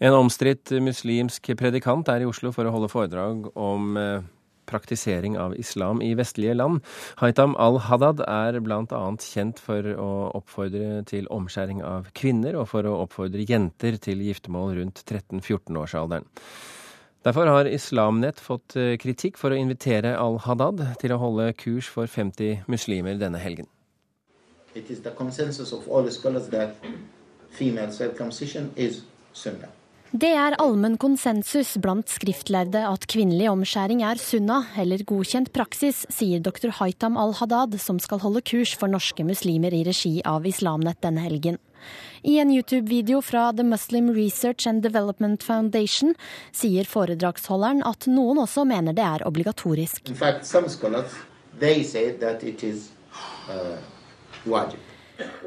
En omstridt muslimsk predikant er i Oslo for å holde foredrag om eh, praktisering av islam i vestlige land. Haitam al-Haddad er bl.a. kjent for å oppfordre til omskjæring av kvinner, og for å oppfordre jenter til giftermål rundt 13-14-årsalderen. Derfor har Islamnett fått eh, kritikk for å invitere al-Haddad til å holde kurs for 50 muslimer denne helgen. It is the consensus of all scholars that female circumcision is sunnah. Det er allmenn konsensus blant skriftlærde at kvinnelig omskjæring er sunna, eller godkjent praksis, sier dr. Haitam al-Haddad, som skal holde kurs for norske muslimer i regi av Islamnett denne helgen. I en YouTube-video fra The Muslim Research and Development Foundation sier foredragsholderen at noen også mener det er obligatorisk. In fact, some scholars, they say that it is, uh, wajib.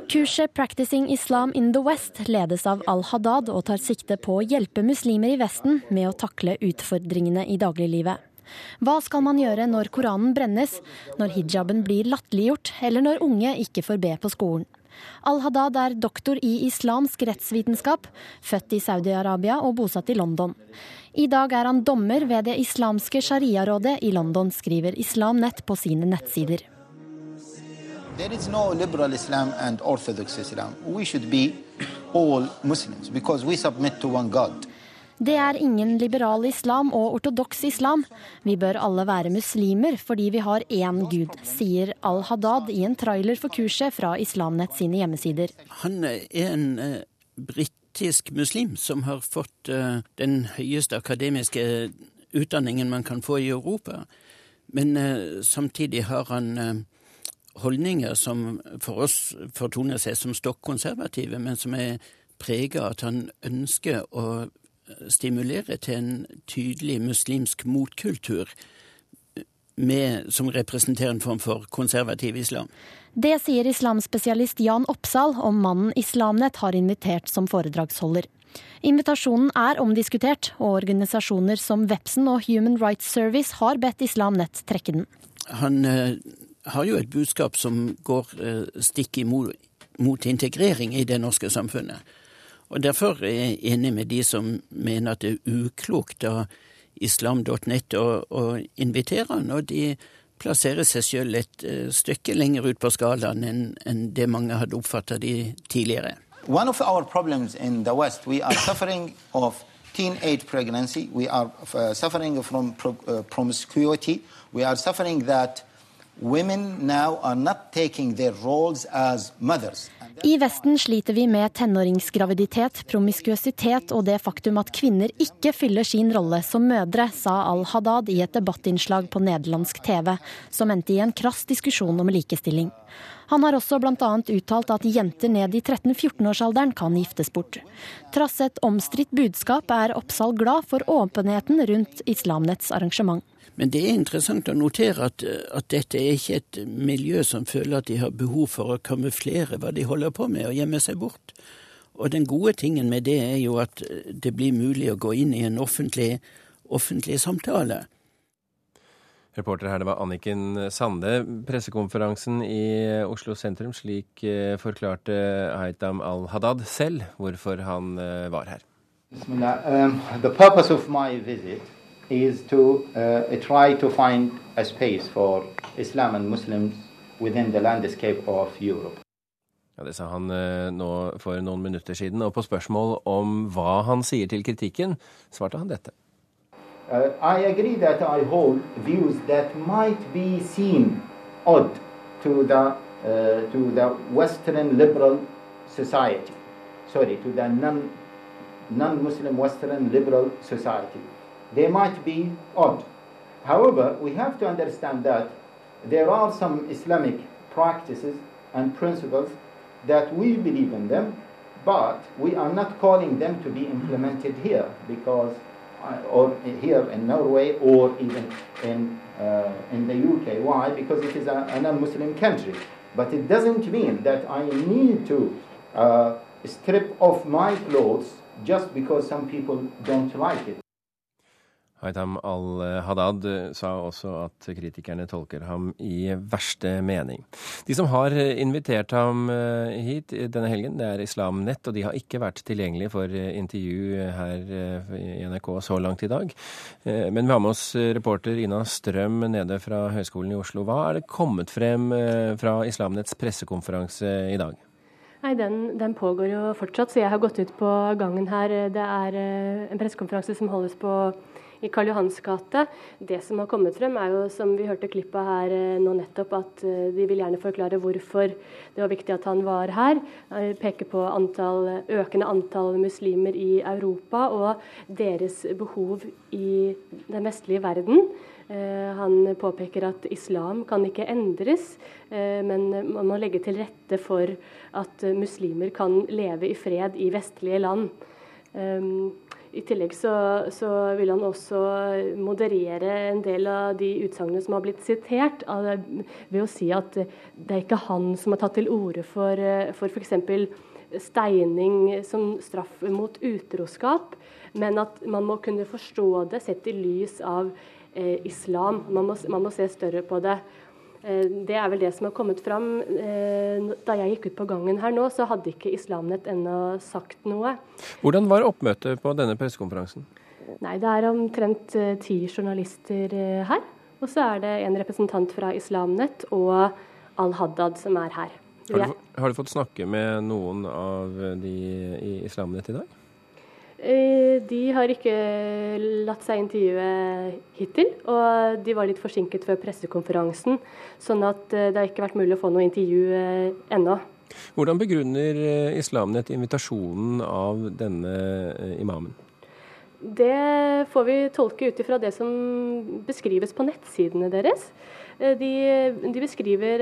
Kurset 'Practicing Islam in the West' ledes av al-Haddad og tar sikte på å hjelpe muslimer i Vesten med å takle utfordringene i dagliglivet. Hva skal man gjøre når Koranen brennes, når hijaben blir latterliggjort, eller når unge ikke får be på skolen? Al-Haddad er doktor i islamsk rettsvitenskap, født i Saudi-Arabia og bosatt i London. I dag er han dommer ved det islamske sharia-rådet i London, skriver Islam Nett på sine nettsider. There is no liberal Islam and orthodox Islam. We should be all Muslims because we submit to one God. Det er ingen liberal islam og ortodoks islam. Vi bør alle være muslimer fordi vi har én gud, sier al-Haddad i en trailer for kurset fra Islamnett sine hjemmesider. Han er en uh, britisk muslim som har fått uh, den høyeste akademiske utdanningen man kan få i Europa. Men uh, samtidig har han holdninger som for oss fortoner seg som stokkonservative, men som er preget av at han ønsker å stimulere til en tydelig muslimsk motkultur med, som representerer en form for konservativ islam. Det sier islamspesialist Jan Oppsal om mannen Islamnett har invitert som foredragsholder. Invitasjonen er omdiskutert, og organisasjoner som Vepsen og Human Rights Service har bedt Islamnett trekke den. Han eh, har jo et budskap som går eh, stikk imot mot integrering i det norske samfunnet. Og Derfor er jeg enig med de som mener at det er uklokt av islam.net å, å invitere når de plasserer seg selv et uh, stykke lenger ut på skalaen enn en det mange hadde oppfatta de tidligere. One of our problems in the West, we are suffering of teenage pregnancy, we are uh, suffering from uh, promiscuity, we are suffering that i Vesten sliter vi med tenåringsgraviditet, promiskuøsitet og det faktum at kvinner ikke fyller sin rolle som mødre, sa al-Haddad i et debattinnslag på nederlandsk TV, som endte i en krass diskusjon om likestilling. Han har også bl.a. uttalt at jenter ned i 13-14-årsalderen kan giftes bort. Trass et omstridt budskap er Oppsal glad for åpenheten rundt Islamnetts arrangement. Men det er interessant å notere at, at, dette er ikke et miljø som føler at de har behov for å kamuflere hva de holder på med, og gjemme seg bort. Og den gode tingen med det er jo at det blir mulig å gå inn i en offentlig, offentlig samtale. Reporter her, det var Anniken Sande. Pressekonferansen i Oslo sentrum, slik eh, forklarte Haitam al-Haddad selv hvorfor han eh, var her. Um, the purpose of my visit is to uh, try to find a space for Islam and Muslims within the landscape of Europe. Ja, Det sa han uh, nå for noen minutter siden, og på spørsmål om hva han sier til kritikken, svarte han dette. Uh, I agree that I hold views that might be seen odd to the, uh, to the Western liberal society. Sorry, to the non, non-Muslim Western liberal society. They might be odd. However, we have to understand that there are some Islamic practices and principles that we believe in them, but we are not calling them to be implemented here because, uh, or here in Norway, or even in uh, in the UK. Why? Because it is a, a non-Muslim country. But it doesn't mean that I need to uh, strip off my clothes just because some people don't like it. Haitham al-Haddad sa også at kritikerne tolker ham i verste mening. De som har invitert ham eh, hit denne helgen, det er Islam Nett, og de har ikke vært tilgjengelige for intervju her eh, i NRK så langt i dag. Eh, men vi har med oss reporter Ina Strøm nede fra Høgskolen i Oslo. Hva er det kommet frem fra Islam Netts pressekonferanse i dag? Nei, den, den, pågår jo fortsatt, så jeg har gått ut på gangen her. Det er en pressekonferanse som holdes på i Karl Johans gate. Det som har kommet frem, er jo, som vi hørte klippet her eh, nå nettopp, at eh, de vil gjerne forklare hvorfor det var viktig at han var her. Peker på antall, økende antall muslimer i Europa og deres behov i den vestlige verden. Eh, han påpeker at islam kan ikke endres, men man må legge til rette for at muslimer kan leve i fred i vestlige land. I tillegg så, så, vil han også moderere en del av de utsagnene som har blitt sitert, ved å si at det er ikke han som har tatt til orde for, for f.eks. steining som straff mot utroskap, men at man må kunne forstå det sett i lys av eh, islam. Man må, man må se større på det. Eh, det er vel det som har kommet fram. Eh, da jeg gikk ut på gangen her nå, så hadde ikke Islamnett ennå sagt noe. Hvordan var oppmøtet på denne pressekonferansen? Nei, Det er omtrent eh, ti journalister her. Og så er det en representant fra Islamnett og Al-Haddad som er her. Har du, har du, fått snakke med noen av de i Islamnett i dag? Eh, de har ikke latt seg intervjue hittil, og de var litt forsinket før pressekonferansen. Sånn at eh, det har ikke vært mulig å få noe intervju eh, ennå. Hvordan begrunner Islamnett invitasjonen av denne imamen? Det får vi tolke ut ifra det som beskrives på nettsidene deres. De, de beskriver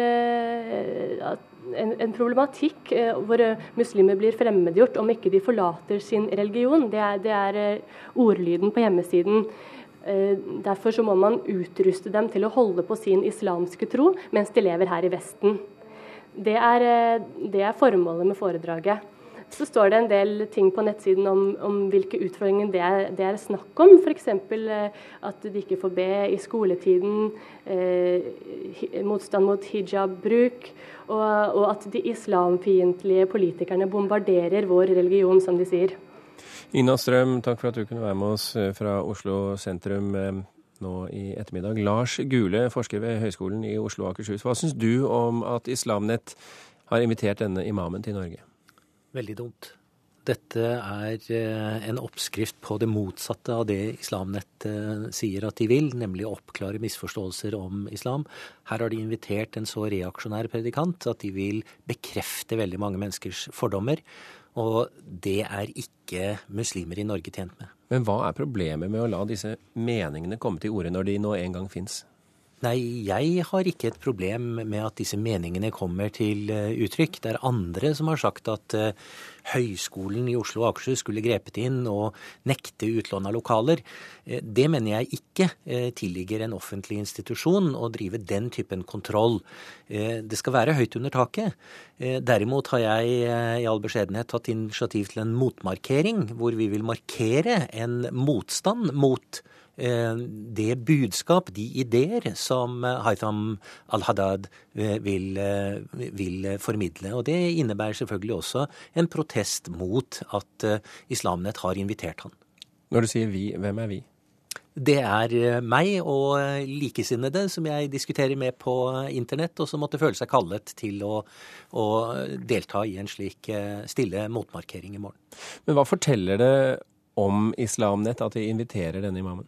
at en, en problematikk eh, hvor eh, muslimer blir fremmedgjort om ikke de forlater sin religion. Det er, det er eh, ordlyden på hjemmesiden. Eh, derfor så må man utruste dem til å holde på sin islamske tro mens de lever her i Vesten. Det er, eh, det er formålet med foredraget. Så står det en del ting på nettsiden om, om hvilke utfordringer det er, det er snakk om. F.eks. Eh, at de ikke får be i skoletiden, eh, motstand mot hijab-bruk, og, og, at de islamfiendtlige politikerne bombarderer vår religion, som de sier. Ina Strøm, takk for at du kunne være med oss eh, fra Oslo sentrum eh, nå i ettermiddag. Lars Gule, forsker ved Høgskolen i Oslo og Akershus. Hva syns du om at Islamnett har invitert denne imamen til Norge? Veldig dumt. Dette er eh, en oppskrift på det motsatte av det Islamnett eh, sier at de vil, nemlig å oppklare misforståelser om islam. Her har de invitert en så reaksjonær predikant at de vil bekrefte veldig mange menneskers fordommer. Og det er ikke muslimer i Norge tjent med. Men hva er problemet med å la disse meningene komme til orde når de nå en gang fins? Nei, jeg har ikke et problem med at disse meningene kommer til eh, uttrykk. Det er andre som har sagt at uh, Høgskolen i Oslo og Akershus skulle grepet inn og nekte utlån av lokaler. Uh, det mener jeg ikke tilligger en offentlig institusjon å drive den typen kontroll. Det skal være høyt under taket. Derimot har jeg i all beskjedenhet tatt initiativ til en motmarkering, hvor vi vil markere en motstand mot Eh, det budskap, de ideer, som eh, Haitham al-Haddad eh, vil, vil, formidle. Og det innebærer selvfølgelig også en protest mot at Islamnett har invitert han. Når du sier vi, hvem er vi? Det er meg og likesinnede som jeg diskuterer med på internett, og som måtte føle seg kallet til å, å delta i en slik stille motmarkering i morgen. Men hva forteller det om Islamnett at de inviterer denne imamen?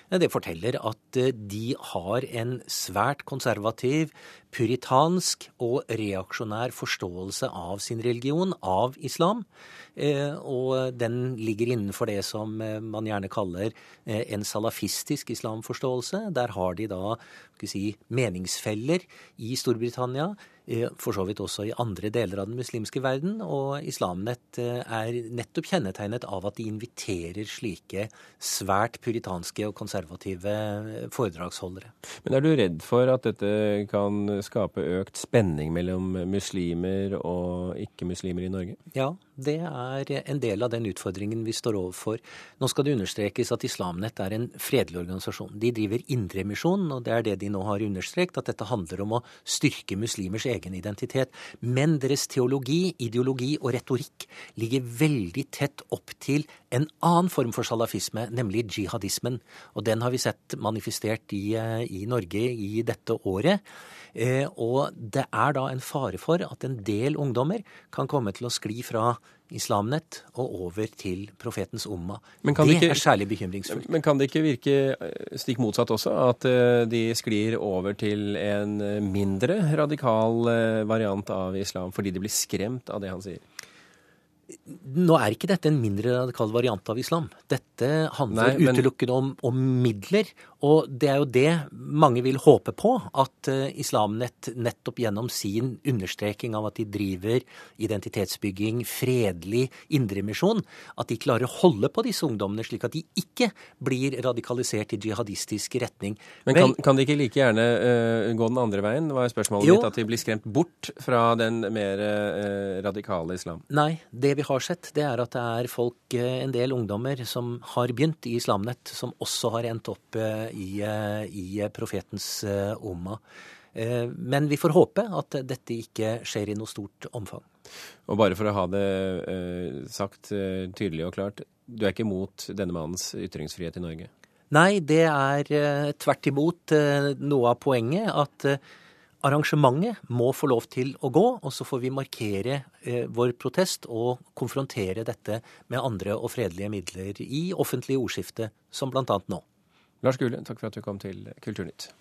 Det forteller at eh, de har en svært konservativ, puritansk og reaksjonær forståelse av sin religion, av islam. Eh, og den ligger innenfor det som eh, man gjerne kaller en salafistisk islamforståelse. Der har de da si, meningsfeller i Storbritannia for så vidt også i andre deler av den muslimske verden. Og Islamnett er nettopp kjennetegnet av at de inviterer slike svært puritanske og konservative eh, foredragsholdere. Men er du redd for at dette kan skape økt spenning mellom muslimer og ikke-muslimer i Norge? Ja, det er en del av den utfordringen vi står overfor. Nå skal det understrekes at Islamnett er en fredelig organisasjon. De driver indremisjon, og det er det de nå har understreket, at dette handler om å styrke muslimers egen identitet. Men deres teologi, ideologi og retorikk ligger veldig tett opp til en annen form for salafisme, nemlig jihadismen. Og den har vi sett manifestert i, eh, i Norge i dette året. Eh, og det er da en fare for at en del ungdommer kan komme til å skli fra Islamnett og over til profetens umma. Det, det ikke, er særlig bekymringsfullt. Men kan det ikke virke eh, stikk motsatt også? At eh, de sklir over til en mindre radikal variant av islam fordi de blir skremt av det han sier? Nå er ikke dette en mindre radikal variant av islam. Dette handler Nei, men... utelukkende om, om, midler. Og det er jo det mange vil håpe på, at uh, Islamnett nettopp gjennom sin understreking av at de driver identitetsbygging, fredelig indremisjon, at de klarer å holde på disse ungdommene slik at de ikke blir radikalisert i jihadistisk retning. Men kan, kan de ikke like gjerne uh, gå den andre veien? Det var spørsmålet jo. mitt, At de blir skremt bort fra den mer uh, radikale islam? Nei, det vi har sett, det er at det er folk, en del ungdommer, som har begynt i Islamnett, som også har endt opp i, i profetens umma. Eh, men vi får håpe at dette ikke skjer i noe stort omfang. Og bare for å ha det eh, sagt eh, tydelig og klart, du er ikke imot denne mannens ytringsfrihet i Norge? Nei, det er tvert imot noe av poenget at arrangementet må få lov til å gå, og så får vi markere vår protest og konfrontere dette med andre og fredelige midler i offentlig ordskifte, som bl.a. nå. Lars Gule, takk for at du kom til Kulturnytt.